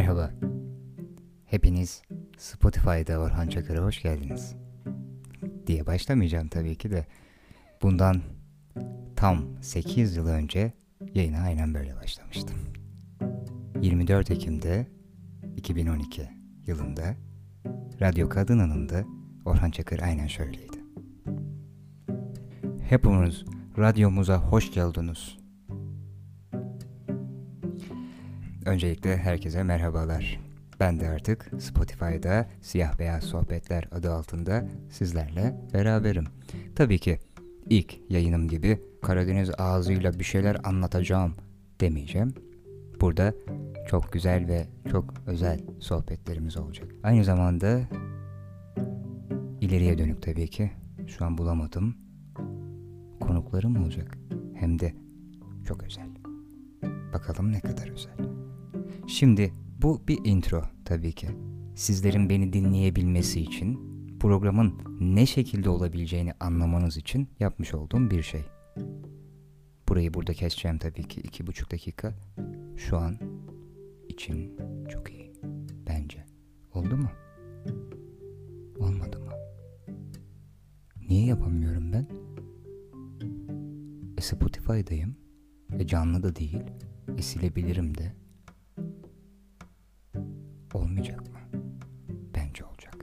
Merhaba. Hepiniz Spotify'da Orhan Çakır'a hoş geldiniz. Diye başlamayacağım tabii ki de. Bundan tam 8 yıl önce yayına aynen böyle başlamıştım. 24 Ekim'de 2012 yılında Radyo Kadını'nın da Orhan Çakır aynen şöyleydi. Hepiniz radyomuza hoş geldiniz. Öncelikle herkese merhabalar. Ben de artık Spotify'da Siyah Beyaz Sohbetler adı altında sizlerle beraberim. Tabii ki ilk yayınım gibi Karadeniz ağzıyla bir şeyler anlatacağım demeyeceğim. Burada çok güzel ve çok özel sohbetlerimiz olacak. Aynı zamanda ileriye dönük tabii ki şu an bulamadım. Konuklarım olacak. Hem de çok özel. Bakalım ne kadar özel. Şimdi bu bir intro tabii ki. Sizlerin beni dinleyebilmesi için, programın ne şekilde olabileceğini anlamanız için yapmış olduğum bir şey. Burayı burada keseceğim tabii ki iki buçuk dakika. Şu an için çok iyi. Bence. Oldu mu? Olmadı mı? Niye yapamıyorum ben? E Spotify'dayım. E canlı da değil. E silebilirim de. Olmayacak mı? Bence olacak.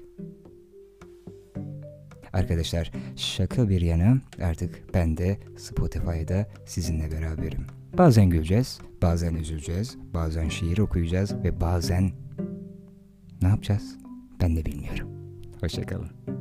Arkadaşlar şaka bir yana artık ben de Spotify'da sizinle beraberim. Bazen güleceğiz, bazen üzüleceğiz, bazen şiir okuyacağız ve bazen ne yapacağız? Ben de bilmiyorum. Hoşçakalın.